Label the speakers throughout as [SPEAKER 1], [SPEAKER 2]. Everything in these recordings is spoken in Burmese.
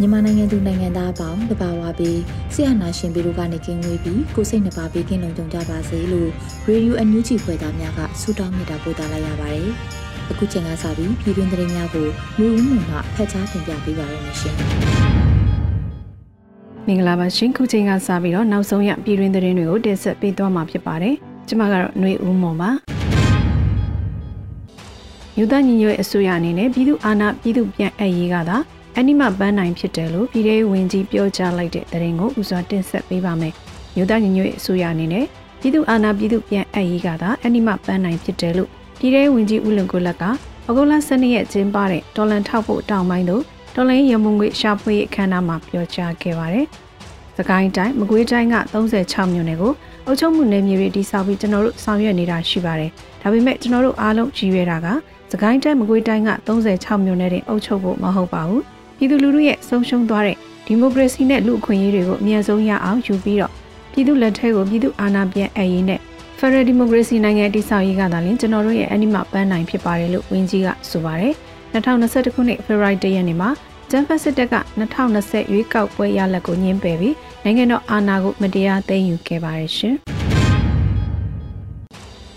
[SPEAKER 1] မြန်မာနိုင်ငံသူနိုင်ငံသားအပေါင်းတဘာဝပြီးဆရာနာရှင်ပြီးတို့ကနေကင်းဝေးပြီးကိုစိတ်နှပါပေးကင်းလုံးကြုံကြပါစေလို့ရေဒီယိုအန်ယူဂျီဖွယ်သားများကဆုတောင်းမေတ္တာပို့သလိုက်ရပါတယ်။အခုချိန်ကစပြီးပြည်တွင်းသတင်းများကိုလူဦးမှုမှဖတ်ကြားတင်ပြပေးပါရမရှင်။
[SPEAKER 2] မင်္ဂလာပါရှင်ခုချိန်ကစပြီးတော့နောက်ဆုံးရပြည်တွင်းသတင်းတွေကိုတင်ဆက်ပေးသွားမှာဖြစ်ပါတယ်။ကျွန်မကတော့ຫນွေဦးမွန်ပါ။ယူသားညီညွတ်အစိုးရအနေနဲ့ပြည်သူအာဏာပြည်သူပြန်အပ်ရေးကသာ အနိမပန်းနိုင်ဖြစ်တယ်လို့ပြည်ထောင်ဝင်ကြီးပြောကြားလိုက်တဲ့သတင်းကိုဦးစွာတင်ဆက်ပေးပါမယ်။မြို့သားညီညွတ်ရေးအစိုးရအနေနဲ့ပြည်သူအာဏာပြည်သူပြန်အပ်ရေးကသာအနိမပန်းနိုင်ဖြစ်တယ်လို့ပြည်ထောင်ဝင်ကြီးဦးလွန်ကိုလက်ကဩဂုတ်လ12ရက်ကျင်းပတဲ့ဒေါ်လန်ထောက်ဖို့တောင်ပိုင်းသို့ဒေါ်လန်ရမုံငွေရှာဖွေအခမ်းအနားမှာပြောကြားခဲ့ပါတယ်။စကိုင်းတိုင်းမကွေးတိုင်းက36မြို့နယ်ကိုအုပ်ချုပ်မှုနယ်မြေတွေတိစောက်ပြီးကျွန်တော်တို့ဆောင်ရွက်နေတာရှိပါတယ်။ဒါပေမဲ့ကျွန်တော်တို့အားလုံးရည်ရွယ်တာကစကိုင်းတိုင်းမကွေးတိုင်းက36မြို့နယ်တင်အုပ်ချုပ်ဖို့မဟုတ်ပါဘူး။ ပြည်သူလူထုရဲ့ဆုံးရှုံးသွားတဲ့ဒီမိုကရေစီနဲ့လူ့အခွင့်အရေးတွေကိုအမြဲဆုံးရအောင်ယူပြီးတော့ပြည်သူလက်ထဲကိုပြည်သူအာဏာပြန်အပ်ရေးနဲ့ Federal Democracy နိုင်ငံတည်ဆောက်ရေးကသာလျှင်ကျွန်တော်တို့ရဲ့အနိမပန်းနိုင်ဖြစ်ပါတယ်လို့ဝင်းကြီးကဆိုပါတယ်2021ခုနှစ်ဖေဖော်ဝါရီလရက်နေ့မှာဂျမ်ဖက်စစ်တပ်က2020ရွေးကောက်ပွဲရလဒ်ကိုညှင်းပယ်ပြီးနိုင်ငံတော်အာဏာကိုမတရားသိမ်းယူခဲ့ပါတယ်ရှင်။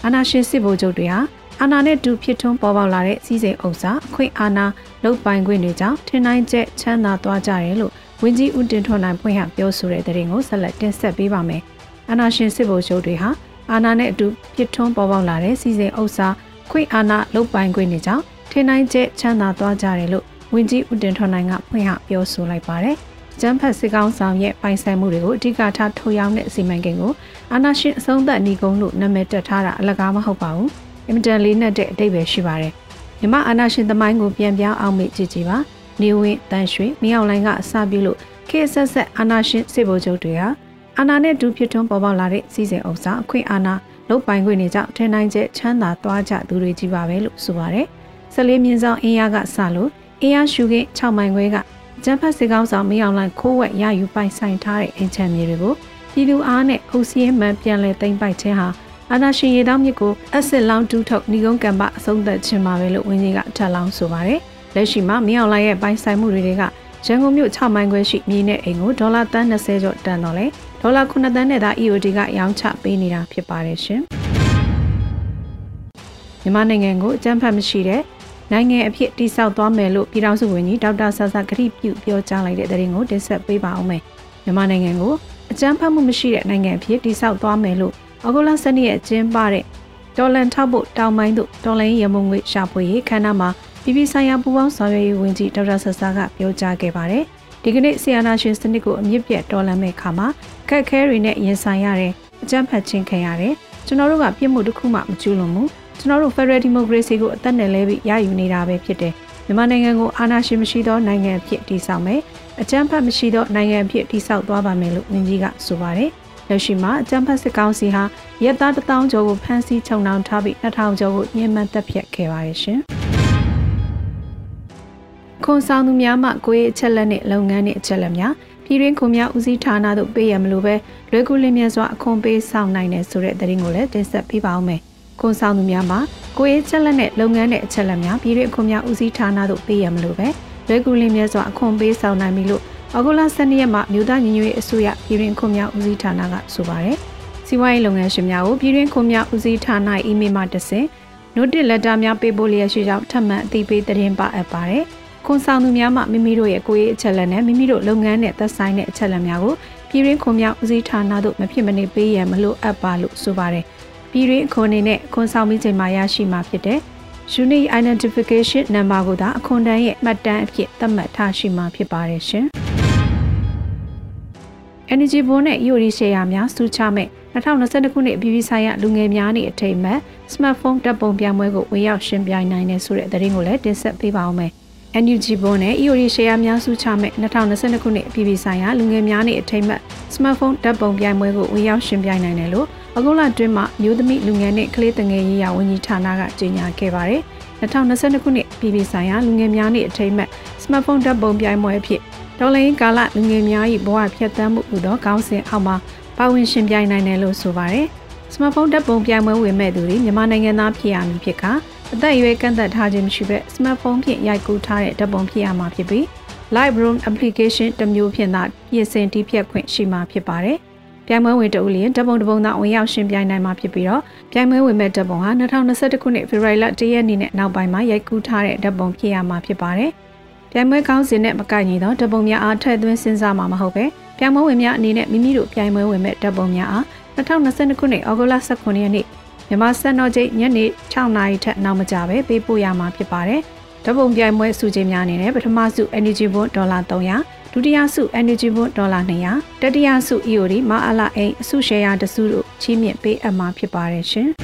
[SPEAKER 2] အာဏာရှင်စစ်ဗိုလ်ချုပ်တွေဟာအာဏာနဲ့တူဖြစ်ထွန်းပေါ်ပေါက်လာတဲ့စီးစိမ်ဥစ္စာအခွင့်အာဏာ လုတ်ပိုင်ခွင့်တွေကြောင့်ထင်နိုင်ချက်ချမ်းသာသွားကြတယ်လို့ဝင်းကြီးဦးတင်ထွန်းနိုင်ဖွင့်ဟပြောဆိုတဲ့တဲ့ရင်ကိုဆက်လက်တင်ဆက်ပေးပါမယ်။အာဏာရှင်စစ်ဗိုလ်ချုပ်တွေဟာအာဏာနဲ့အတူဖြစ်ထွန်းပေါ်ပေါက်လာတဲ့စီးစိမ်ဥစ္စာခွင့်အာဏာလုတ်ပိုင်ခွင့်တွေကြောင့်ထင်နိုင်ချက်ချမ်းသာသွားကြတယ်လို့ဝင်းကြီးဦးတင်ထွန်းနိုင်ကဖွင့်ဟပြောဆိုလိုက်ပါတယ်။ကျန်းဖတ်စစ်ကောင်းဆောင်ရဲ့ပိုင်ဆိုင်မှုတွေကိုအဓိကထားထုတ်ရောင်းတဲ့စီမံကိန်းကိုအာဏာရှင်အဆုံးသတ်ညီကုန်းလို့နာမည်တက်ထားတာအလကားမဟုတ်ပါဘူး။အင်မတန်လေးနက်တဲ့အတိတ်ပဲရှိပါတယ် မြမအာနာရှင်သမိုင်းကိုပြန်ပြောင်းအောင်မေ့ကြည့်ကြည့်ပါနေဝင်းတန်ရွှေမင်းအောင်လိုင်းကအစပြုလို့ခေဆက်ဆက်အာနာရှင်စေဘိုလ်ချုပ်တွေဟာအာနာနဲ့ဒူဖြစ်ထွန်းပေါ်ပေါက်လာတဲ့စီစဉ်ဥစ္စာအခွင့်အာဏာလုတ်ပိုင်ခွင့်တွေကြောင့်ထင်နိုင်ချက်ချမ်းသာသွားကြသူတွေကြီးပါပဲလို့ဆိုပါတယ်။ဆက်လေးမြင်းဆောင်အင်းရကစလို့အင်းရရှုခင်း6မိုင်ခွဲကကျန်းဖတ်စစ်ကောင်းဆောင်မင်းအောင်လိုင်းခိုးဝက်ရယူပိုင်ဆိုင်ထားတဲ့အင်ချမ်းမြေတွေကိုပြည်သူအားနဲ့အုပ်စီးမှန်ပြန်လဲသိမ်းပိုက်ခြင်းဟာ အာနာရှင်ရေတောင်းမြစ်ကိုအက်စစ်လောင်းတူးထုတ်ဏီကုန်းကံပအဆုံးသက်ခြင်းပါပဲလို့ဝင်းကြီးကထပ်လောင်းဆိုပါတယ်။လက်ရှိမှာမင်းအောင်လှိုင်ရဲ့ပိုင်ဆိုင်မှုတွေကရန်ကုန်မြို့6မိုင်ခွဲရှိမြေနဲ့အိမ်ကိုဒေါ်လာတန်း20ကျော်တန်တော့လဲဒေါ်လာ9တန်းနဲ့သာ EOD ကရောင်းချပေးနေတာဖြစ်ပါတယ်ရှင်။မြန်မာနိုင်ငံကိုအကြမ်းဖက်မရှိတဲ့နိုင်ငံအဖြစ်တိစောက်သွားမယ်လို့ပြည်ထောင်စုဝန်ကြီးဒေါက်တာဆာဆာဂရိပြုပြောကြားလိုက်တဲ့သတင်းကိုတင်ဆက်ပေးပါအောင်မယ်။မြန်မာနိုင်ငံကိုအကြမ်းဖက်မှုမရှိတဲ့နိုင်ငံအဖြစ်တိစောက်သွားမယ်လို့ ဩဂုတ်လ12ရက်ကျင်းပတဲ့ဒေါ်လန်ထောက်ဖို့တောင်ပိုင်းသို့ဒေါ်လန်ရမုံငွေရှာဖွေရေးခမ်းနားမှာပြည်ပဆိုင်ရာပူးပေါင်းဆောင်ရွက်ရေးဝန်ကြီးဒေါက်တာဆဆာကပြောကြားခဲ့ပါတယ်။ဒီကနေ့ဆီယနာရှင်စနစ်ကိုအမြင့်ပြတ်တော်လှန်မဲ့ခါမှာခက်ခဲတွေနဲ့ရင်ဆိုင်ရတဲ့အကြမ်းဖက်ခြင်းခံရတယ်။ကျွန်တော်တို့ကပြစ်မှုတစ်ခုမှမကျူးလွန်ဘူး။ကျွန်တော်တို့ Federal Democracy ကိုအသက်နဲ့လဲပြီးရယူနေတာပဲဖြစ်တယ်။မြန်မာနိုင်ငံကိုအာဏာရှင်မရှိသောနိုင်ငံဖြစ်တည်ဆောက်မယ်။အကြမ်းဖက်မရှိသောနိုင်ငံဖြစ်တည်ဆောက်သွားပါမယ်လို့ဝန်ကြီးကဆိုပါတယ်။ လက်ရှိမှာအကြံဖတ်စစ်ကောင်စီဟာရက်သားတထောင်ကျော်ကိုဖမ်းဆီးချုပ်နှောင်ထားပြီး2000ကျော်ကိုညှဉ်းပန်းတပ်ဖြတ်ခဲ့ပါတယ်ရှင်။ခွန်ဆောင်သူများမှကိုယ်အချက်လက်နဲ့လုပ်ငန်းနဲ့အချက်လက်များပြည်တွင်းခွန်များဦးစီးဌာနတို့ပေးရမလို့ပဲလွယ်ကူလင်းမြစွာအခွန်ပေးဆောင်နိုင်တယ်ဆိုတဲ့သတင်းကိုလည်းတင်ဆက်ပေးပါအောင်မယ်။ခွန်ဆောင်သူများမှာကိုယ်အချက်လက်နဲ့လုပ်ငန်းနဲ့အချက်လက်များပြည်တွင်းခွန်များဦးစီးဌာနတို့ပေးရမလို့ပဲလွယ်ကူလင်းမြစွာအခွန်ပေးဆောင်နိုင်ပြီလို့။ အောက်တိုဘာ12ရက်မှာမြို့သားညီညွတ်ရေးအစိုးရပြည်တွင်းခွန်များဦးစီးဌာနကဆိုပါတယ်။စီးပွားရေးလုပ်ငန်းရှင်များကိုပြည်တွင်းခွန်များဦးစီးဌာနအီးမေးလ်မှတဆင့် notice letter များပေးပို့လျက်ရှိကြောင်းထပ်မံအသိပေးသတင်းပါအပ်ပါတယ်။ခွန်ဆောင်သူများမှမိမိတို့ရဲ့ကိုယ်ရေးအချက်အလက်နဲ့မိမိတို့လုပ်ငန်းနဲ့သက်ဆိုင်တဲ့အချက်အလက်များကိုပြည်ရင်းခွန်မြောက်ဦးစီးဌာနသို့မဖြစ်မနေပေးရန်မလိုအပ်ပါလို့ဆိုပါတယ်။ပြည်ရင်းခွန်အနေနဲ့ခွန်ဆောင်မိချိန်မှာရရှိမှာဖြစ်တဲ့ Unique Identification Number ကိုသာအခွန်တန်းရဲ့မှတ်တမ်းအဖြစ်သတ်မှတ်ထားရှိမှာဖြစ်ပါတယ်ရှင်။ Energy Bond နဲ့ EOD share များစူးချမဲ့2022ခုနှစ်ပြည်ပဆိုင်ရာလူငယ်များနေ့အထိမ်းအမှတ် smartphone တပ်ပုံပြပွဲကိုဝင်ရောက်ရှင်ပြိုင်နိုင်တဲ့ဆိုတဲ့သတင်းကိုလည်းတင်ဆက်ပေးပါဦးမယ်။ NUG Bond နဲ့ EOD share များစူးချမဲ့2022ခုနှစ်ပြည်ပဆိုင်ရာလူငယ်များနေ့အထိမ်းအမှတ် smartphone တပ်ပုံပြပွဲကိုဝင်ရောက်ရှင်ပြိုင်နိုင်တယ်လို့အကုလအတွင်းမှာမျိုးသမီးလူငယ်နဲ့ကလေးတငယ်ရေးရာဝန်ကြီးဌာနကကြေညာခဲ့ပါတယ်။2022ခုနှစ်ပြည်ပဆိုင်ရာလူငယ်များနေ့အထိမ်းအမှတ် smartphone တပ်ပုံပြိုင်ပွဲအဖြစ် ဒေါ်လာရင်းကာလလူငယ်များ၏ဘဝဖြတ်သန်းမှုဟူသောခေါင်းစဉ်အောက်မှာပါဝင်ရှင်ပြိုင်နိုင်တယ်လို့ဆိုပါတယ်။ smartphone တပ်ပုံပြိုင်ပွဲဝင်မဲ့သူတွေမြန်မာနိုင်ငံသားဖြစ်ရမည်ဖြစ်ကာအသက်အရွယ်ကန့်သက်ထားခြင်းမရှိဘဲ smartphone ဖြင့်ရိုက်ကူးထားတဲ့တပ်ပုံဖြစ်ရမှာဖြစ်ပြီး Live Room application တစ်မျိုးဖြင့်သာပြင်ဆင်တည်ဖြတ်ခွင့်ရှိမှာဖြစ်ပါတယ်။ပြိုင်ပွဲဝင်တဦးလျင်တပ်ပုံတပုံသာဝင်ရောက်ရှင်ပြိုင်နိုင်မှာဖြစ်ပြီးတော့ပြိုင်ပွဲဝင်မဲ့တပ်ပုံဟာ2021ခုနှစ်ဖေဖော်ဝါရီလ1ရက်နေ့နဲ့နောက်ပိုင်းမှာရိုက်ကူးထားတဲ့တပ်ပုံဖြစ်ရမှာဖြစ်ပါတယ်။ ပြိုင်ပွဲကောင်းစဉ်နဲ့မကိုက်ညီသောဓာတ်ပုံများအားထည့်သွင်းစဉ်းစားမှာမဟုတ်ပဲပြိုင်ပွဲဝင်များအနေနဲ့မိမိတို့ပြိုင်ပွဲဝင်မဲ့ဓာတ်ပုံများအား2022ခုနှစ်ဩဂုတ်လ18ရက်နေ့မြန်မာစံတော်ချိန်ညနေ6နာရီထက်နောက်မကြပဲပေးပို့ရမှာဖြစ်ပါတယ်။ဓာတ်ပုံပြိုင်ပွဲစုချင်းများအနေနဲ့ပထမစု Energy Bond ဒေါ်လာ300ဒုတိယစု Energy Bond ဒေါ်လာ200တတိယစု EOD မအလာအိမ်အစုရှယ်ယာတစုတို့ချီးမြှင့်ပေးအပ်မှာဖြစ်ပါတယ်ရှင်။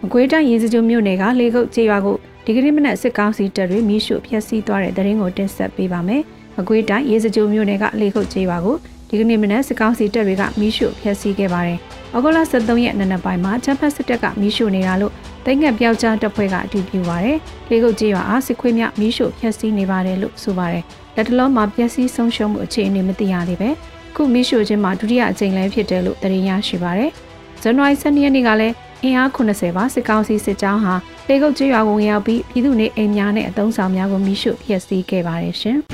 [SPEAKER 2] မကွေးတိုင်းရေစကြိုမြို့နယ်ကလေကုတ်ကျေးရွာကို ဒီကနေ့မနက်စစ်ကောင်စီတပ်တွေမိရှုဖျက်ဆီးသွားတဲ့တဲ့ရင်ကိုတင်ဆက်ပေးပါမယ်။အကွေးတိုင်းရေစကြိုမြို့နယ်ကလေခုတ်ကျေးရွာကိုဒီကနေ့မနက်စစ်ကောင်စီတပ်တွေကမိရှုဖျက်ဆီးခဲ့ပါတယ်။ဩဂုတ်လ23ရက်နေ့နက်ပိုင်းမှာချမ်းဖတ်စစ်တပ်ကမိရှုနေတာလို့တိတ်ငက်ပြောက်ကြားတပ်ဖွဲ့ကအတည်ပြုပါတယ်။လေခုတ်ကျေးရွာအားစစ်ခွေးမြမိရှုဖျက်ဆီးနေပါတယ်လို့ဆိုပါတယ်။လက်တလုံးမှာပျက်စီးဆုံးရှုံးမှုအခြေအနေမသိရသေးပဲ။ခုမိရှုခြင်းမှာဒုတိယအကြိမ်လည်းဖြစ်တယ်လို့သတင်းရရှိပါတယ်။ဇန်နဝါရီ12ရက်နေ့ကလည်း အင်အား80ပါစစ်ကောင်စီစစ်ကြောင်းဟာလေကုတ်ကျွော်ကိုဝင်ရောက်ပြီးပြည်သူနေအိမ်များနဲ့အသုံးဆောင်များကိုမိရှုဖျက်ဆီးခဲ့ပါတယ်ရှင်။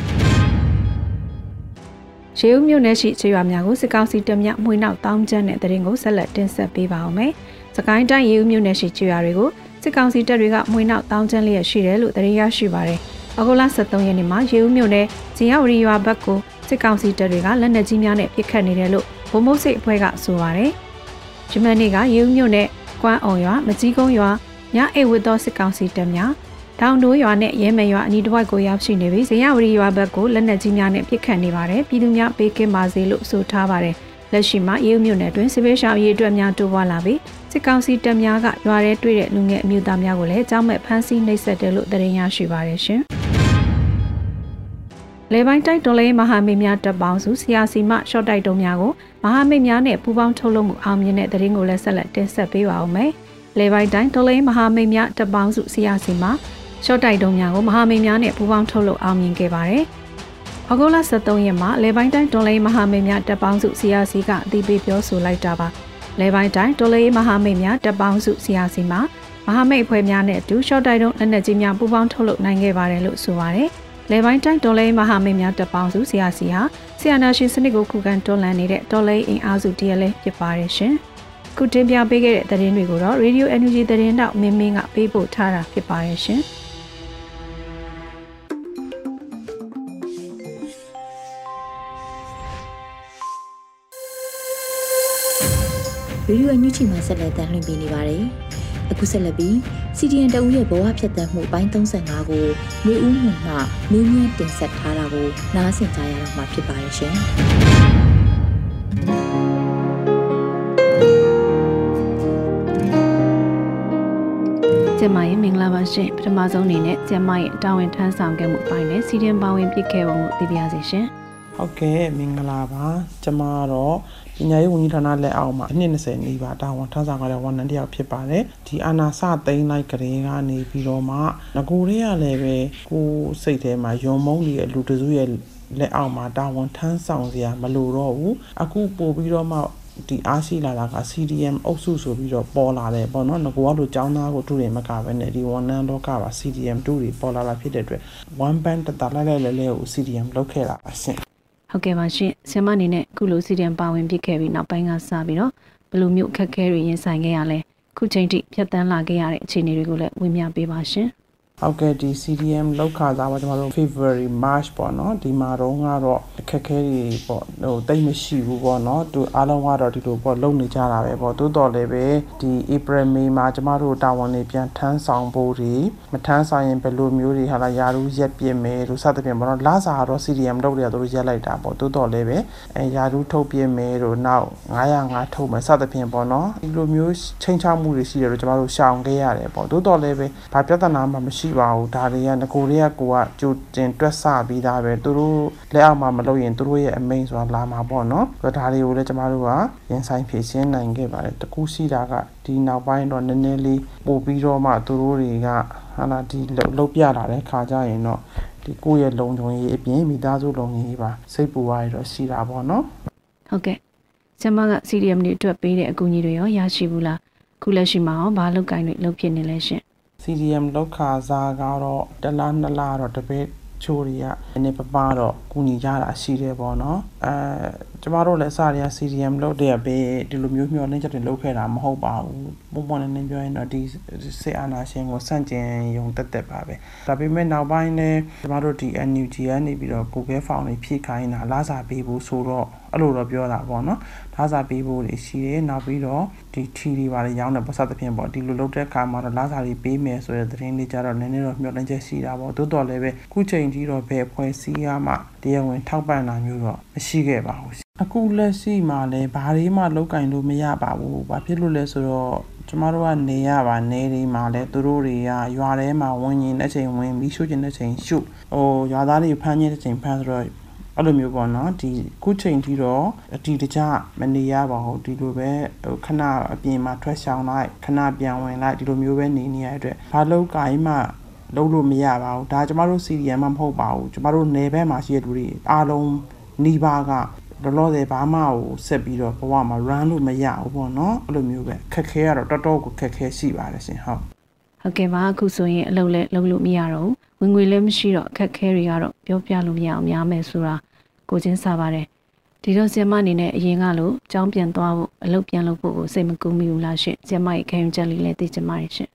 [SPEAKER 2] ရေဦးမြို့နယ်ရှိကျွော်များကိုစစ်ကောင်စီတပ်များမှွေနောက်တောင်းကျမ်းတဲ့တရင်ကိုဆက်လက်တင်ဆက်ပေးပါအောင်မယ်။စကိုင်းတိုင်းရေဦးမြို့နယ်ရှိကျွော်တွေကိုစစ်ကောင်စီတပ်တွေကမှွေနောက်တောင်းကျမ်းလျက်ရှိတယ်လို့တရင်ရရှိပါတယ်။အဂိုလာ73ရက်နေ့မှာရေဦးမြို့နယ်ဇင်ရောက်ရီရွာဘက်ကိုစစ်ကောင်စီတပ်တွေကလက်နက်ကြီးများနဲ့ပစ်ခတ်နေတယ်လို့ဗိုလ်မှူးစိတ်အဖွဲ့ကဆိုပါတယ်။ဂျမန်နေ့ကရေဦးမြို့နယ် ကွမ်းအောင်ရွာမကြီးကုန်းရွာညအိတ်ဝတ်သောစစ်ကောင်စီတပ်များတောင်တိုးရွာနဲ့ရဲမယ်ရွာအနီးတစ်ဝိုက်ကိုရောက်ရှိနေပြီးဇေယဝရီရွာဘက်ကိုလက်နက်ကြီးများနဲ့ပစ်ခတ်နေပါတယ်ပြည်သူများပေးကင်းပါစေလို့ဆိုထားပါတယ်လက်ရှိမှာရေးမြို့နယ်တွင်စစ်ပေးရှောင်ရေးအတွက်များတိုးပွားလာပြီးစစ်ကောင်စီတပ်များကရွာထဲတွေ့တဲ့လူငယ်အမျိုးသားများကိုလည်းအကြောင်းမဲ့ဖမ်းဆီးနှိပ်စက်တယ်လို့သတင်းရရှိပါတယ်ရှင် လေပိုင်းတိုက်တော်လေးမဟာမိတ်များတပ်ပေါင်းစုဆီယာစီမရှော့တိုက်တုံးများကိုမဟာမိတ်များနဲ့ပူးပေါင်းထုတ်လုပ်မှုအောင်မြင်တဲ့တရင်ကိုလည်းဆက်လက်တင်ဆက်ပေးပါဦးမယ်။လေပိုင်းတိုင်းတော်လိုင်းမဟာမိတ်များတပ်ပေါင်းစုစီယာစီမှာရှော့တိုက်တုံးများကိုမဟာမိတ်များနဲ့ပူးပေါင်းထုတ်လုပ်အောင်မြင်ခဲ့ပါတယ်။ဩဂုတ်လ23ရက်မှာလေပိုင်းတိုင်းတော်လိုင်းမဟာမိတ်များတပ်ပေါင်းစုစီယာစီကအသိပေးပြောဆိုလိုက်တာပါ။လေပိုင်းတိုင်းတော်လိုင်းမဟာမိတ်များတပ်ပေါင်းစုစီယာစီမှာမဟာမိတ်အဖွဲ့များနဲ့အတူရှော့တိုက်တုံးလက်နက်ကြီးများပူးပေါင်းထုတ်လုပ်နိုင်ခဲ့ပါတယ်လို့ဆိုပါတယ်။ လေပိုင်းတိုင်းတော်လိုင်းမဟာမိတ်များတပ်ပေါင်းစုစီယာစီဟာဆီယနာရှင်စနစ်ကိုခုခံတွန်းလှန်နေတဲ့တော်လိုင်းအင်အားစုတရလဲဖြစ်ပါတယ်ရှင်။ခုတင်ပြပေးခဲ့တဲ့သတင်းတွေကိုတော့ Radio Energy သတင်းတောက်မင်းမင်းကပေးပို့ထားတာဖြစ်ပါရဲ့ရှင်
[SPEAKER 1] ဗီဒီယိုအန်ယူချီမှာဆက်လက်တင်ပြနေပါတယ်။ အခုဆက်လက်ပြီး CDN တအူးရဲ့ဘဝဖြတ်သန်းမှုပိုင်း35ကိုမျိုးဦးမှမှမင်းမြန်းတင်ဆက်ထားတာကိုနားဆင်ကြရတော့မှာဖြစ်ပါရဲ့ရှင်။
[SPEAKER 2] ကျမရဲ့မင်္ဂလာပါရှင်ပထမဆုံးအနေနဲ့ကျမရဲ့တာဝန်ထမ်းဆောင်ခဲ့မှုအပိုင်းနဲ့စီရင်ပါဝင်ပြစ်ခဲ့ပုံကိုသိပါရစေရှင်
[SPEAKER 3] ဟုတ်ကဲ့မင်္ဂလာပါကျမတော့ပညာရေးဝန်ကြီးဌာနလက်အောက်မှာအနှစ်20နီးပါတာဝန်ထမ်းဆောင်ကြတဲ့ဝန်ထမ်းတစ်ယောက်ဖြစ်ပါတယ်ဒီအာနာစသိန်းလိုက်ကလေးကနေပြီးတော့မှငကိုတွေကလည်းပဲကိုစိတ်ထဲမှာယုံမုန်းနေတဲ့လူတစုရဲ့လက်အောက်မှာတာဝန်ထမ်းဆောင်စရာမလိုတော့ဘူးအခုပို့ပြီးတော့မှဒီအားရှိလာတာက CDM အုပ်စုဆိုပြီးတော့ပေါ်လာတယ်ပေါ့နော်ငကောကလိုចောင်းသားကိုတူတယ်မကပဲနဲ့ဒီဝန်နန်းတော့ကပါ CDM တူတွေပေါ်လာတာဖြစ်တဲ့အတွက် one band တတလိုက်လိုက်လဲလဲကို CDM လောက်ခဲ့တာပါရှင်
[SPEAKER 2] ဟုတ်ကဲ့ပါရှင်ဆင်မအနေနဲ့အခုလို CDM ပါဝင်ဖြစ်ခဲ့ပြီးနောက်ပိုင်းကစပြီးတော့ဘယ်လိုမျိုးအခက်အခဲတွေရင်ဆိုင်ခဲ့ရလဲခုချိန်ထိဖြတ်တန်းလာခဲ့ရတဲ့အခြေအနေတွေကိုလည်းဝေမျှပေးပါရှင်။
[SPEAKER 3] ဟုတ်ကဲ့ဒီ CDM လောက်ခါစားပါကျွန်တော်တို့ February March ပေါ့နော်ဒီမှာတော့ကတော့အခက်အခဲတွေပေါ့ဟိုတိတ်မရှိဘူးပေါ့နော်သူအားလုံးကတော့ဒီလိုပေါ့လုံနေကြတာပဲပေါ့တိုးတော်လည်းပဲဒီ April May မှာကျွန်တော်တို့တာဝန်တွေပြန်ထမ်းဆောင်ဖို့တွေမထမ်းဆောင်ရင်ဘယ်လိုမျိုးတွေဟာလာယာရူးရက်ပြစ်မယ်လို့စသဖြင့်ပေါ့နော်လာစာကတော့ CDM လောက်တွေကတို့ရက်လိုက်တာပေါ့တိုးတော်လည်းပဲအဲယာရူးထုတ်ပြစ်မယ်လို့နောက်905ထုတ်မယ်စသဖြင့်ပေါ့နော်ဒီလိုမျိုးချိန်ချမှုတွေရှိတယ်လို့ကျွန်တော်တို့ရှောင်ခဲ့ရတယ်ပေါ့တိုးတော်လည်းပဲဘာပြဿနာမှမရှိပါဘူးဒါတွေကငကိုတွေကကိုကကြိုတင်တွက်ဆပြီးသားပဲသူတို့လက်အောက်မှာမလုပ်ရင်သူတို့ရဲ့အမိန်ဆိုတာလာမှာပေါ့နော်ဒါတွေကိုလည်းကျမတို့ကရင်ဆိုင်ဖြည့်ရှင်းနိုင်ခဲ့ပါတယ်တကူရှိတာကဒီနောက်ပိုင်းတော့နည်းနည်းလေးပို့ပြီးတော့မှသူတို့တွေကဟာလာဒီလုတ်ပြလာတဲ့ခါကြရင်တော့ဒီကိုယ့်ရဲ့လုံခြုံရေးအပြင်မိသားစုလုံခြုံရေးပါစိတ်ပူရရတော့ရှိတာပေါ့နော်
[SPEAKER 2] ဟုတ်ကဲ့ကျမက CDM တွေအတွက်ပေးတဲ့အကူအညီတွေရောရရှိဘူးလားခုလက်ရှိမှာရောဘာလုပ်ကိုင်းတွေလုပ်ဖြစ်နေလဲရှင်
[SPEAKER 3] CDM လောက်ခါစားကတော့တလားနှစ်လားတော့တပည့်ချိုးတွေကနည်းပပတော့ကူညီကြတာရှိတယ်ပေါ့နော်အဲကျမတို့လည်းအစတွေက CDM လုပ်တဲ့ပဲဒီလိုမျိုးမျှော်လင့်ချက်တွေလုပ်ခဲ့တာမဟုတ်ပါဘူးပုံပေါ်နေနေပြောရင်တော့ဒီစစ်အာဏာရှင်ကိုစန့်ကျင်ယုံတက်တက်ပါပဲဒါပေမဲ့နောက်ပိုင်းလည်းကျမတို့ဒီ NUG ကနေပြီးတော့ Google Form တွေဖြည့်ခိုင်းတာလာစာပေးဖို့ဆိုတော့ အဲ့လိုတော့ပြောတာပေါ့နော်လာစာပေးဖို့တွေရှိတယ်နောက်ပြီးတော့ဒီ T တွေပါလေရောင်းတဲ့ပတ်စသဖြင့်ပေါ့ဒီလိုလုပ်တဲ့အခါမှာတော့လာစာတွေပေးမယ်ဆိုတဲ့သတင်းလေးကြတော့နည်းနည်းတော့မျှော်လင့်ချက်ရှိတာပေါ့တိုးတော်လည်းပဲခုချိန်ကြီးတော့ဘယ်ဖွဲ့စည်းရမှတရားဝင်ထောက်ပံ့တာမျိုးတော့မရှိခဲ့ပါဘူးအခုလက်ရှိမှာလည်းဘာတွေမှလောက်ကင်လို့မရပါဘူး။ဘာဖြစ်လို့လဲဆိုတော့ကျမတို့ကနေရပါနေဒီမှာလဲသူတို့တွေကရွာထဲမှာဝင်ရင်တဲ့ချိန်ဝင်ပြီးရှုကျင်တဲ့ချိန်ရှုဟိုရွာသားတွေဖမ်းနေတဲ့ချိန်ဖမ်းဆိုတော့ အဲ့လိုမျိုးပေါ့နော်ဒီခုချိန်ထိတော့အတီတကြမနေရပါဘူးဒီလိုပဲဟိုခဏအပြင်မှာထွက်ရှောင်လိုက်ခဏပြန်ဝင်လိုက်ဒီလိုမျိုးပဲနေနေရတဲ့အတွက်ဘာလို့ကိုင်းမှလုံးလို့မရပါဘူးဒါကျမတို့ CDM မဟုတ်ပါဘူးကျမတို့နယ်ဘက်မှာရှိတဲ့လူတွေအားလုံးနှီးပါကလောလောဆယ်ဘာမှကိုဆက်ပြီးတော့ဘဝမှာ run လို့မရဘူးပေါ့နော်အဲ့လိုမျိုးပဲခက်ခဲရတော့တော်တော်ကိုခက်ခဲရှိပါတယ်ရှင်ဟုတ်
[SPEAKER 2] ဟုတ်ကဲ့ပါအခုဆိုရင်အလုပ်လည်းလုပ်လို့မရတော့ဘူးဝင်ငွေလည်းမရှိတော့အခက်ခဲတွေကတော့ပြောပြလို့မရအောင်များမယ်ဆိုတာကိုချင်းစားပါတယ်ဒီတော့ဆီယမအနေနဲ့အရင်ကလို့ကြောင်းပြန်သွားဖို့အလုပ်ပြန်လုပ်ဖို့ကိုစိတ်မကူးမိဘူးလားရှင်ဆီယမရဲ့ခံယူချက်လေးလည်းသိချင်ပါတယ်ရှင်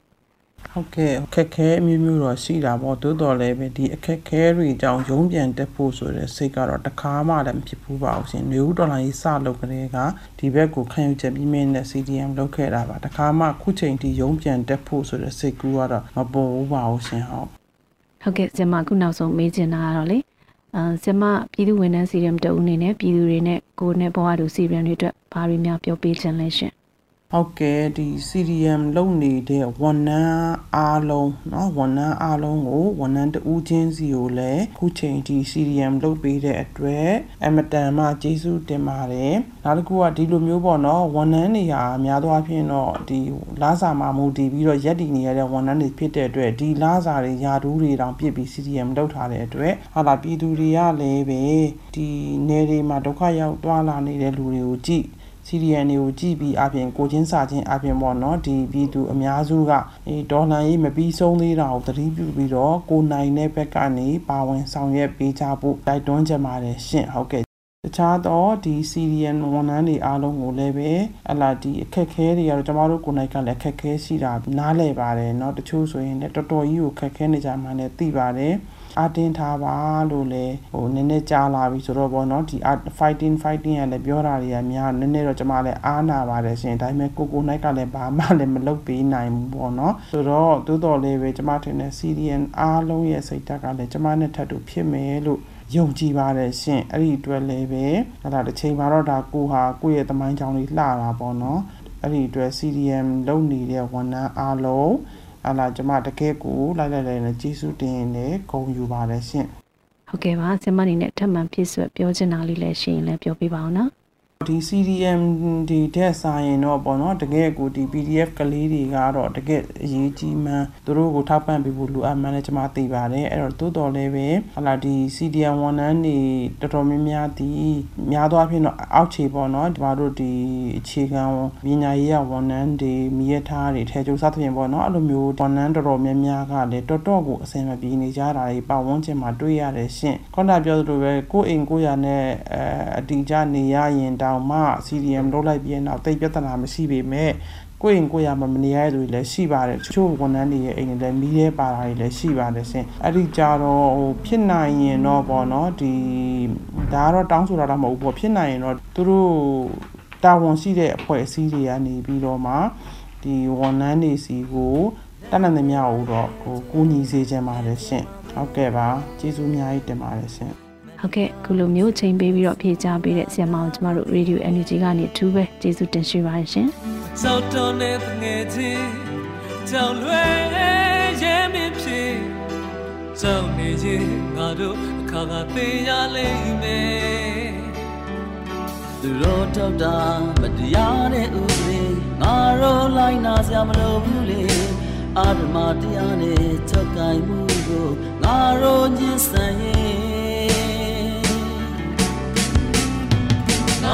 [SPEAKER 3] ဟုတ်ကဲ့အခက်ခဲအမျိုးမျိုးတော့ရှိတာပေါ့တိုးတော်လည်းပဲဒီအခက်ခဲတွေကြောင့်ရုံးပြန်တက်ဖို့ဆိုတဲ့စိတ်ကတော့တခါမှလည်းမဖြစ်ဘူးပါဘူးရှင်နေဦးဒေါ်လာကြီးစလုပ်ကြတဲ့ကဒီဘက်ကိုခံယူချက်ပြီးမင်းနဲ့ CDM လုပ်ခဲ့တာပါတခါမှခုချိန်ထိရုံးပြန်တက်ဖို့ဆိုတဲ့စိတ်ကူးကတော့မပေါ်ဘူးပါဘူးရှင်ဟုတ်
[SPEAKER 2] ဟုတ်ကဲ့ဆင်မခုနောက်ဆုံးမေးချင်တာကတော့လေအာဆင်မပြည်သူဝန်ထမ်း CDM တအုပ်အနေနဲ့ပြည်သူတွေနဲ့ကိုယ်နဲ့ဘဝတူ CDM တွေအတွက်ဘာတွေများပြောပေးချင်လဲရှင်
[SPEAKER 3] ဟုတ်ကဲ့ဒီ CDM လုပ်နေတဲ့ဝန်ထမ်းအားလုံးเนาะဝန်ထမ်းအားလုံးကိုဝန်ထမ်းတဦးချင်းစီကိုလည်းခုချိန်ဒီ CDM လုပ်ပေးတဲ့အတွက်အမတန်မှကျေးဇူးတင်ပါတယ်နောက်တစ်ခုကဒီလိုမျိုးပေါ့เนาะဝန်ထမ်းတွေဟာများသောအားဖြင့်တော့ဒီလာစာမှာမူတည်ပြီးတော့ရက်တည်နေရတဲ့ဝန်ထမ်းတွေဖြစ်တဲ့အတွက်ဒီလာစာတွေယာတူးတွေတောင်ပြစ်ပြီး CDM လုပ်ထားတဲ့အတွက်ဟာလာပြည်သူတွေကလည်းပဲဒီနယ်တွေမှာဒုက္ခရောက်သွားလာနေတဲ့လူတွေကိုကြည့် CDN တွေကိုကြည့်ပြီးအပြင်ကိုချင်းစာချင်းအပြင်ပေါ့နော်ဒီပြည်သူအများစုကဒီဒေါ်လာရေးမပြီးဆုံးသေးတာကိုသတိပြုပြီးတော့ကိုနိုင်တဲ့ဘက်ကနေပါဝင်ဆောင်ရွက်ပေးကြဖို့တိုက်တွန်းကြပါတယ်ရှင့်ဟုတ်ကဲ့တခြားတော့ဒီ CDN ဝန်ထမ်းတွေအားလုံးကိုလည်းပဲအလားဒီအခက်ခဲတွေကတော့ကျမတို့ကိုယ်နိုင်ကလည်းအခက်ခဲရှိတာနားလည်ပါတယ်เนาะတချို့ဆိုရင်လည်းတော်တော်ကြီးကိုခက်ခဲနေကြမှလည်းသိပါတယ် အတင်းထားပါလို့လည်းဟိုနည်းနည်းကြားလာပြီဆိုတော့ဗောနော်ဒီ fighting fighting ကလည်းပြောတာတွေကများနည်းနည်းတော့ကျွန်မလည်းအားနာပါတယ်ရှင်ဒါပေမဲ့ကိုကိုနိုင်ကလည်းဘာမှလည်းမလုပ်ပေးနိုင်ဘူးဗောနော်ဆိုတော့တိုးတော်လေးပဲကျွန်မထင်တယ် CDN အားလုံးရဲ့စိတ်ဓာတ်ကလည်းကျွန်မနဲ့ထပ်တူဖြစ်မယ်လို့ယုံကြည်ပါတယ်ရှင်အဲ့ဒီအတွက်လည်းပဲအဲ့ဒါတစ်ချိန်မှာတော့ဒါကိုဟာကိုယ့်ရဲ့သမိုင်းကြောင်းလေးလှတာပေါ့နော်အဲ့ဒီအတွက် CDM လုပ်နေတဲ့ဝန်ထမ်းအားလုံး အလားကျမတကယ်ကိုလိုက်လိုက်လိုက်နဲ့ကျေးဇူးတင်နေဂုဏ်ယူပါတယ်ရှင်
[SPEAKER 2] ဟုတ်ကဲ့ပါဆင်မအနေနဲ့ထပ်မံပြည့်စွက်ပြောချင်တာလေးလည်းရှိရင်လည်းပြောပြပါအောင်နော်
[SPEAKER 3] ဒီ CDM ဒီတဲ့ဆိုင်ရင်တော့ပေါ့နော်တကယ်ကိုဒီ PDF ကလေးတွေကတော့တကယ်အရေးကြီးမှန်းသူတို့ကိုထောက်ပံ့ပေးဖို့လိုအပ်မှန်းလည်းကျွန်မသိပါတယ်အဲ့တော့တိုးတော်လည်းပဲဟလာဒီ CDM ဝန်ထမ်းတွေတော်တော်များများဒီများသောအားဖြင့်တော့အောက်ခြေပေါ့နော်ဒီမှာတို့ဒီအခြေခံပညာရေးဝန်ထမ်းတွေမိရထားတွေထဲကျုပ်စသဖြင့်ပေါ့နော်အဲ့လိုမျိုးဝန်ထမ်းတော်တော်များများကလည်းတော်တော်ကိုအဆင်မပြေနေကြတာတွေပတ်ဝန်းကျင်မှာတွေ့ရတယ်ရှင့်ခေါင်းတာပြောသလိုပဲကိုယ့်အိမ်ကိုယ့်ရနဲ့အဲအတီးကြနေရရင်တောင်မှ CDM လုပ်လိုက်ပြီးရင်တော့တိတ်ပြဿနာမရှိပေမဲ့ကိုယ့်ရင်ကိုယ့်ရမမနေရတဲ့လူတွေလည်းရှိပါတယ်ချို့ဝန်ထမ်းတွေရဲ့အိမ်တွေလည်းမီးရဲပါတာတွေလည်းရှိပါတယ်ရှင်အဲ့ဒီကြတော့ဟိုဖြစ်နိုင်ရင်တော့ပေါ့နော်ဒီဒါကတော့တောင်းဆိုတာတော့မဟုတ်ဘူးပေါ့ဖြစ်နိုင်ရင်တော့သူတို့တာဝန်ရှိတဲ့အဖွဲ့အစည်းတွေကနေပြီးတော့မှဒီဝန်ထမ်းတွေစီကိုတတ်နိုင်သမျှကိုတော့ဟိုကူညီစေချင်ပါတယ်ရှင်ဟုတ်ကဲ့ပါကျေးဇူးအများကြီးတင်ပါတယ်ရှင်
[SPEAKER 2] ဟုတ်ကဲ့ခုလိုမျိုးချိန်ပေးပြီးတော့ဖြေချပေးတဲ့ဆရာမအောင်ကျမတို့ Radio Energy ကနေအထူးပဲကျေးဇူးတင်ရှိပါတယ်ရှင်။
[SPEAKER 4] စောက်တော်နဲ့ငယ်ချင်းကြောင်လွယ်ရဲမင်းဖြစ်ကြောင်နေချင်းငါတို့အခါကသိရလိမ့်မယ်။သူတို့တော့တာမတရားတဲ့ဥပဒေငါတို့လိုက်နာစရာမလိုဘူးလေအာဓမတရားနဲ့ချက်ကိုင်မှုကိုငါတို့ညှင်းဆန်ရင်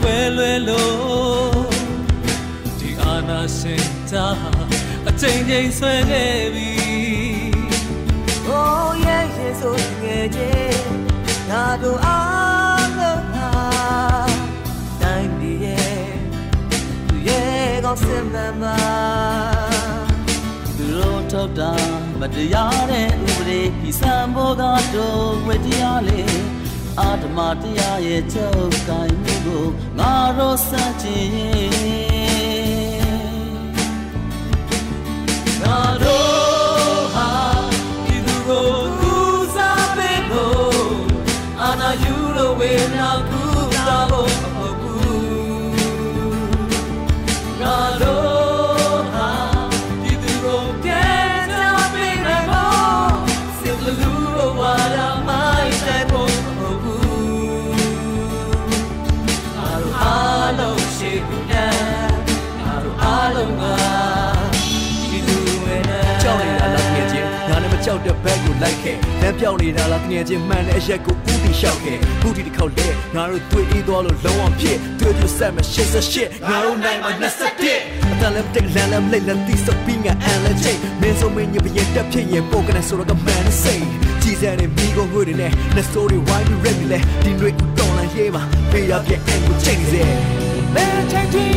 [SPEAKER 4] ခွဲလွဲလို့ဒီအာနာစင်တာအချိန်ချင်းဆွဲခဲ့ပြီဆိုငယ်ချင်းငါတို့အားလုံးဟာတိုင်းပြည်ရဲ့သူရဲ့ကောင်းစင်မှန်မှာသူတို့ထုတ်တာမတရားတဲ့ဥပဒေဒီစံဘောကတော့ဝေတရားလေ အာဓမတရားရဲ့ချုပ်ကိုင်မှုကိုငါတို့စัจခြင်းငါတို့ဝေနာကူတာ လိုက်ခဲ့လမ်းပြောင်းနေတာလားငယ်ချင်းမှန်တဲ့အရက်ကိုလျှောက်ခဲ့ခုဒီတစ်ခေါက်လဲငါတို့တွေ့အေးသွားလို့လုံးဝဖြစ်တွေ့ပြဆက်မရှစ်ဆက်ရှစ်ငါတို့နိုင်မှာ21အတလည်းတက်လန်လမ်းလိမ့်လက်တီစပင်းကအန်လက်ချိတ်မင်းစုံမင်းညပရင်တက်ဖြစ်ရင်ပိုကနေဆိုတော့ကမန်စိတ်ကြည်စံနဲ့မိကုန်ငွေတွေနဲ့နှစိုးတွေဝိုင်းပြီးရက်ပြီးလဲဒီတွေတော်လန်ရေးပါပေးရပြအန်ကိုချိန်စေဘယ်ချိ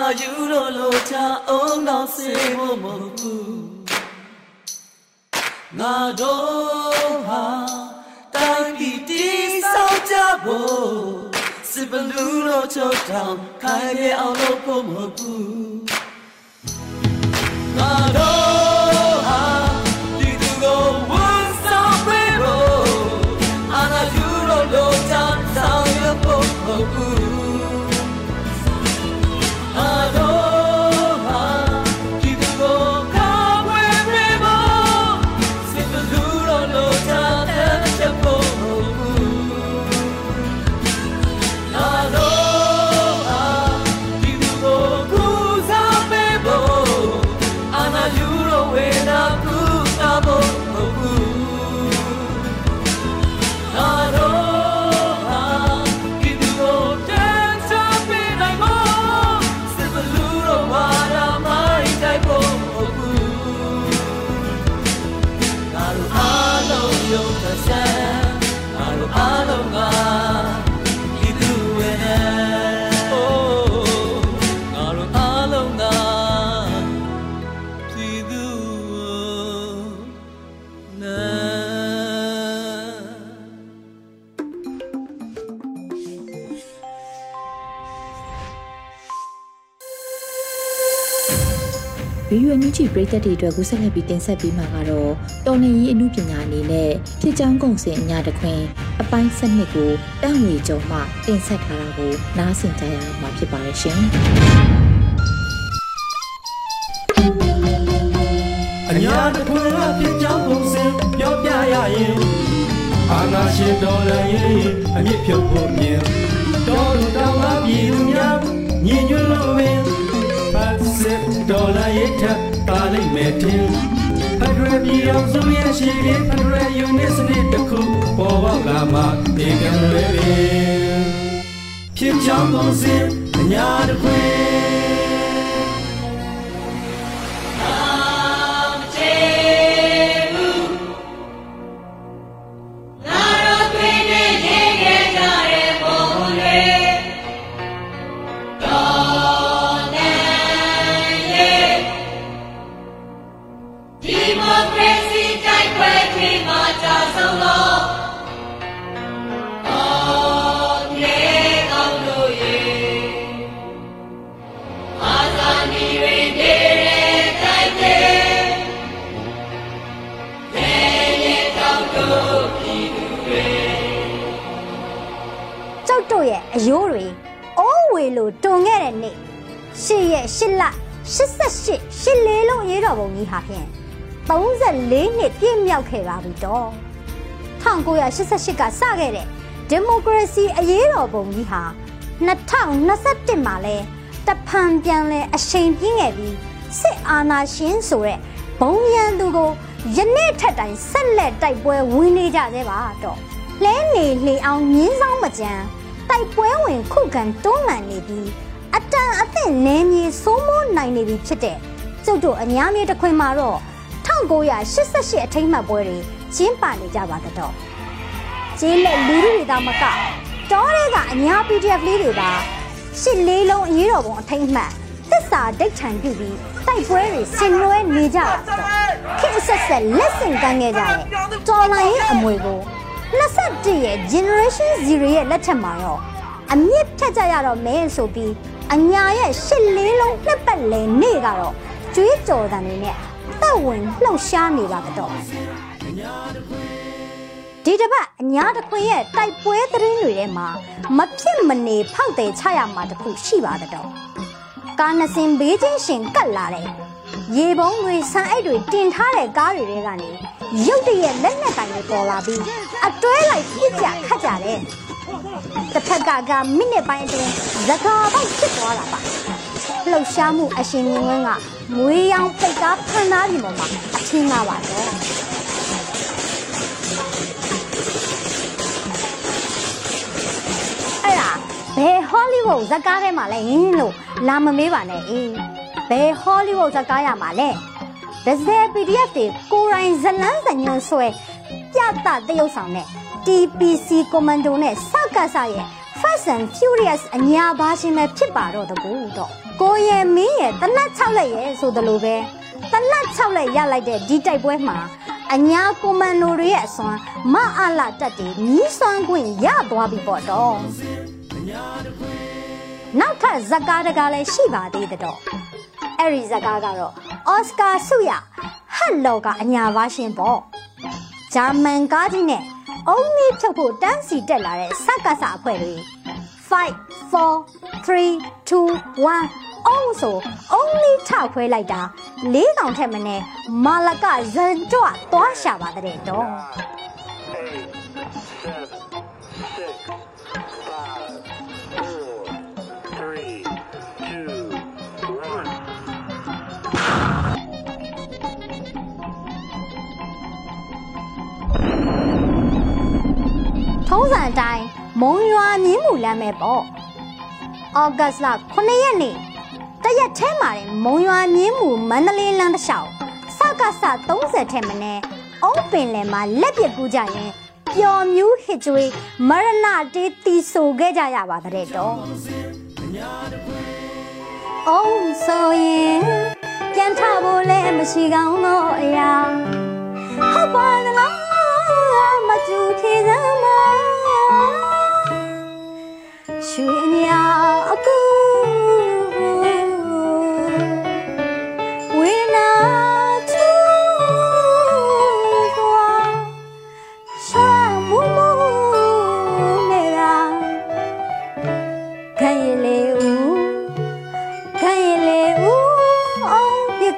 [SPEAKER 4] နာယူလို့လို့ချအောင်တော့စေဖို့မဟုတ်ဘူး ငါတို့ဟာတိုင်းပြည်တည်ဆောက်ကြဖို့စစ်ဘလူးလို့ချုပ်တောင်ခိုင်ပြအောင်လို့ဖို့မဟုတ်ဘူးငါတို့ 有多强 ပရိ
[SPEAKER 1] သတ်တွေအတွက်ကူးဆက်လက်ပြီးတင်ဆက်ပေးမှာကတော့တော်လင်ကြီးအမှုပညာအနေနဲ့ဖြစ်ချောင်းကုံစင်အညာတခွင်အပိုင်းစနစ်ကိုတန့်ဝေကြုံမှတင်ဆက်ထားတာကိုနားဆင်ကြရမှာဖြစ်ပါရဲ့ရှင်
[SPEAKER 4] အညာတစ်ခွင်ကဖြစ်ကြောင်းပုံစံပြောပြရရင်အာနာရှင်တော်လည်းရင်အမြင့်ဖြုတ်ဖို့မြင်တော်လူတော်ကပြည်သူများညီညွတ်လို့ပင်ပတ်စစ်တော်လည်းရင်ထ ပ်ပါလိမ့်မယ်တင်ဖက်ဒရယ်ပြည်အောင်စုရဲ့ရှိရင်ဖက်ဒရယ်ယူနစ်စနစ်တစ်ခုပေါ်ပေါက်လာမှဒီကံလွယ်ပင်ဖြစ်ကြောင်းပုံစံအညာတစ်ခွ
[SPEAKER 5] တွန်ခဲ့တဲ့နေ့ရှစ်ရက်ရှစ်လ88ရှစ်လေးလုံးရေးတော်ပုံကြီးဟာဖြင့်34နှစ်ပြည့်မြောက်ခဲ့ပါပြီတော့1988ကစခဲ့တဲ့ဒီမိုကရေစီအရေးတော်ပုံကြီးဟာ2021မှာလဲတဖန်ပြန်လဲအချိန်ပြင်းခဲ့ပြီးစစ်အာဏာရှင်ဆိုတဲ့ဘုံရန်သူကိုယနေ့ထက်တိုင်ဆက်လက်တိုက်ပွဲဝင်နေကြသေးပါတော့လဲနေလေအောင်ငင်းဆောင်မကြမ်းတိုက်ပွဲဝင်ခုခံတွန်းလှန်နေပြီး အတန်အသင့်နင်းမြေစိုးမိုးနိုင်နေပြီဖြစ်တဲ့ကျုပ်တို့အများမြေတစ်ခွင်မှာတော့1988အထိမ်းအမှတ်ပွဲတွေကျင်းပနေကြပါတော့ကျေးလက်လူလူတွေသားမကတောထဲကအညာ PDF လေးတွေပါရှစ်လေးလုံးအရေးတော်ပုံအထိမ်းအမှတ်သစ္စာဒိတ်ထန်ပြုပြီးတိုက်ပွဲတွေဆင်နွှဲနေကြတာတော့ခေတ်အဆက်ဆက်လက်ဆင့်ကမ်းခဲ့ကြတဲ့တော်လိုင်းရဲ့အမွေကို21ရဲ့ generation 0ရဲ့လက်ထက်မှာတော့အမြင့်ဖြတ်ကြရတော့မဲဆိုပြီး အညာရဲ့ရှစ်လေးလုံးနှစ်ပတ်လည်နေ့ကတော့ကျွေးကြော်တန်တွေနဲ့တက်ဝင်လှုပ်ရှားနေပါတော့ဒီတစ်ပတ်အညာတစ်ခွင်ရဲ့တိုက်ပွဲသတင်းတွေထဲမှာမဖြစ်မနေဖောက်တယ်ချရမှာတခုရှိပါတော့ကားနှစင်ဘေးချင်းရှင်ကတ်လာတဲ့ရေပုံးတွေဆန်အိတ်တွေတင်ထားတဲ့ကားတွေထဲကနေရုတ်တရက်လက်နက်ကင်တွေပေါ်လာပြီးအတွဲလိုက်ပြစ်ကြခတ်ကြတယ် တစ်ဖက်ကကမိနစ်ပိုင်းအတွင်းဇကာပေါက်ဖြစ်သွားတာပါလှုပ်ရှားမှုအရှင်မြင့်ဝင်းကငွေရောင်ပိတ်ကားဖန်သားပြင်ပေါ်မှာအချင်းကားပါတော့အဲ့ဒါဘယ်ဟောလိဝုဒ်ဇကားထဲမှာလဲဟင်းလို့လာမမေးပါနဲ့အေးဘယ်ဟောလိဝုဒ်ဇကားရမှာလဲဒဇယ် PDF တွေကိုရိုင်းဇလန်းစညွန်ဆွဲပြသတရုပ်ဆောင်တဲ့ TPC Commando နဲ့စကစရဲ့ Fast and Furious အညာပါရှင်ပဲဖြစ်ပါတော့တကူတော့ကိုရဲမင်းရဲ့တနတ်6လက်ရဲ့ဆိုသလိုပဲတနတ်6လက်ရလိုက်တဲ့ဒီတိုက်ပွဲမှာအညာကွန်မန်ဒိုတွေရဲ့အစွမ်းမအားလာတက်တွေမြီးစွမ်းခွင့်ရသွားပြီပေါ့တော့နောက်ထပ်ဇက်ကားတကားလည်းရှိပါသေးတဲ့တော့အဲ့ဒီဇက်ကားကတော့အော်စကာဆုရဟတ်လော်ကအညာပါရှင်ပေါ့ဂျာမန်ကားကြီးနဲ့ အုံးမီးဖြုတ်ဖို့တန်းစီတက်လာတဲ့စက္ကစအဖွဲ့တွေ5 4 3 2 1အောင်ဆို only ထခွဲလိုက်တာလေးကောင်ထက်မနဲ့မာလကဇန်ကြွသွားရှာပါတဲ့တော့ ထုံးစံအတိုင်းမုံရွာမြင်းမူလမ်းပဲပေါ့ဩဂတ်လ9ရက်နေ့တရက်ထဲမှာတင်မုံရွာမြင်းမူမန္တလေးလမ်းတစ်လျှောက်စကစ30ထဲမနဲ့အုံးပင်လယ်မှာလက်ပြကူးကြရင်ပျော်မြူးဟစ်ကြွေးမရဏတေးတီဆိုခဲ့ကြရပါတဲ့တော့အုံးဆိုရင်ပြန်ထဖို့လည်းမရှိကောင်းတော့အရာဟုတ်ပါလား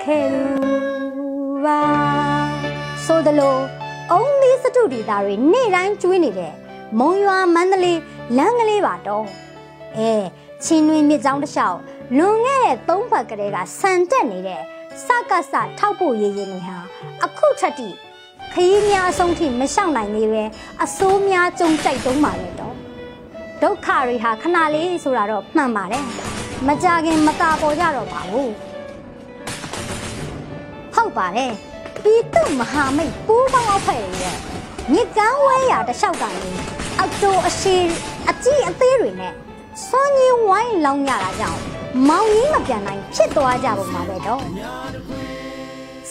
[SPEAKER 5] ခဲ့သူပါဆိုသလို ရွှေညောင်အကူဝေဒကျွေးနေတဲ့မုံရွာမန္တလေးလမ်းကလေးပါတော့အဲချင်းတွင်မြစ်ကြောင်းတစ်လျှောက်လွန်ခဲ့တဲ့သုံးပတ်ကလေးကဆန်တက်နေတဲ့စကစထောက်ဖို့ရည်ရည်တွေဟာအခုထက်ထိခရီးများအဆုံးထိမလျှောက်နိုင်သေးပဲအစိုးများကြုံကြိုက်တုံးပါလေတော့ဒုက္ခတွေဟာခဏလေးဆိုတာတော့မှန်ပါတယ်မကြခင်မကာပေါ်ကြတော့ပါဘူးဟုတ်ပါတယ်ပြည်သူမဟာမိတ်ပူးပေါင်းအဖွဲ့တွေရဲ့ မြစ်ကမ်းဝဲရာတစ်လျှောက်ကနေအောက်တိုအရှိအကြီးအသေးတွေနဲ့စွန်ကြီးဝိုင်းလောင်းရတာကြောင့်မောင်ကြီးမပြန်နိုင်ဖြစ်သွားကြပုံပါပဲတော့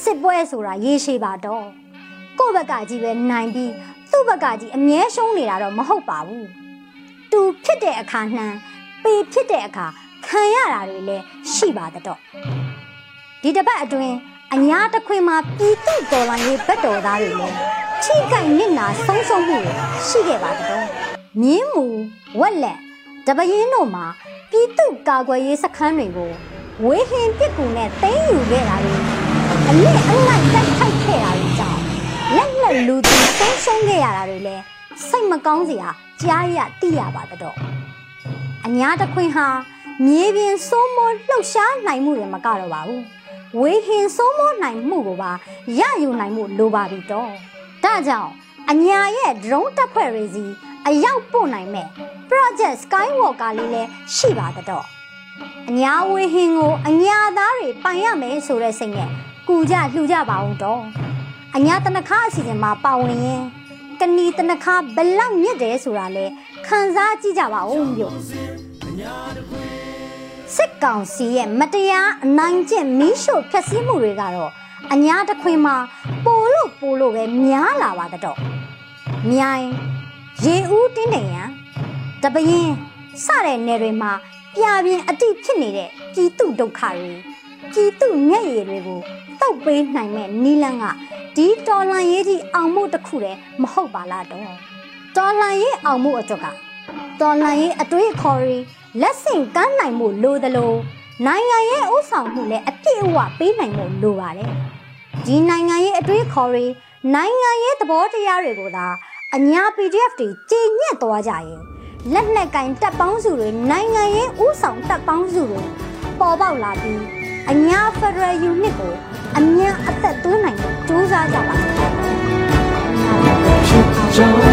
[SPEAKER 5] စစ်ပွဲဆိုတာရေရှည်ပါတော့ကိုယ့်ဘက်ကကြီးပဲနိုင်ပြီးသူ့ဘက်ကကြီးအမြဲရှုံးနေတာတော့မဟုတ်ပါဘူးတူဖြစ်တဲ့အခါနှံပေဖြစ်တဲ့အခါခံရတာတွေလည်းရှိပါတော့ဒီတစ်ပတ်အတွင်းအညာတစ်ခွင်မှာပြည်သူတော်လှန်ရေးဘက်တော်သားတွေလည်း ထိကြိုက်နစ်နာဆုံးရှုံးမှုတွေရှိခဲ့ပါတော့မြင်းမူဝက်လက်တပရင်တို့မှာပြည်သူကာကွယ်ရေးစခန်းတွေကိုဝေဟင်ပစ်ကူနဲ့တင်းယူခဲ့တာတွေအလစ်အလိုက်တိုက်ခိုက်ခဲ့တာတွေကြောင့်လက်လက်လူသူဆုံးရှုံးခဲ့ရတာတွေလည်းစိတ်မကောင်းစရာကြားရသိရပါတော့အညာတစ်ခွင်ဟာမြေပြင်စိုးမိုးလှုပ်ရှားနိုင်မှုတွေမကတော့ပါဘူးဝေဟင်စိုးမိုးနိုင်မှုကိုပါရယူနိုင်မှုလိုပါပြီတော့ ဒါကြောင့်အညာရဲ့ drone တပ်ဖွဲ့တွေစီအရောက်ပို့နိုင်မဲ့ project skywalker လေးလည်းရှိပါတော့အညာဝေဟင်ကိုအညာသားတွေပိုင်ရမယ်ဆိုတဲ့စိတ်နဲ့ကူကြလှူကြပါအောင်တော့အညာတနခါအစီအစဉ်မှာပါဝင်ရင်ကနီတနခါဘလောက်မြင့်တယ်ဆိုတာလဲခံစားကြည့်ကြပါဦးမြို့စစ်ကောင်စီရဲ့မတရားအနိုင်ကျင့်မီးရှို့ဖျက်ဆီးမှုတွေကတော့အညာတခွင်မှာပို လို့ပိုလို့ပဲများလာပါတော့မြိုင်ရေဦးတင်းနေရန်တပရင်စတဲ့နယ်တွေမှာပြပြင်းအတိဖြစ်နေတဲ့ပြည်သူဒုက္ခတွေပြည်သူမျက်ရည်တွေကိုတုတ်ပေးနိုင်မဲ့နီလန်းကဒီတော်လန်ရေးကြီးအောင်မှုတစ်ခုတည်းမဟုတ်ပါလားတော့တော်လန်ရေးအောင်မှုအတွက်ကတော်လန်ရေးအတွေ့အခေါ်တွေလက်ဆင့်ကမ်းနိုင်မှုလိုသလိုနိုင်ငံရဲ့ဥဆောင်မှုလည်းအပြည့်အဝပေးနိုင်မှုလိုပါတယ် ဒီနိုင်ငံရေးအတွေ့အခေါ်တွေနိုင်ငံရေးသဘောတရားတွေကိုသာအညာ PDF တွေကြည်ညက်သွားကြရင်လက်နက်ကင်တပ်ပေါင်းစုတွေနိုင်ငံရေးဥဆောင်တပ်ပေါင်းစုတွေပေါ်ပေါက်လာပြီးအညာ Federal Unit ကိုအမြန်အသက်သွင်းနိုင်ဖို့ကြိုးစားကြပါမယ်။
[SPEAKER 4] ကြောင့်ကိုယ်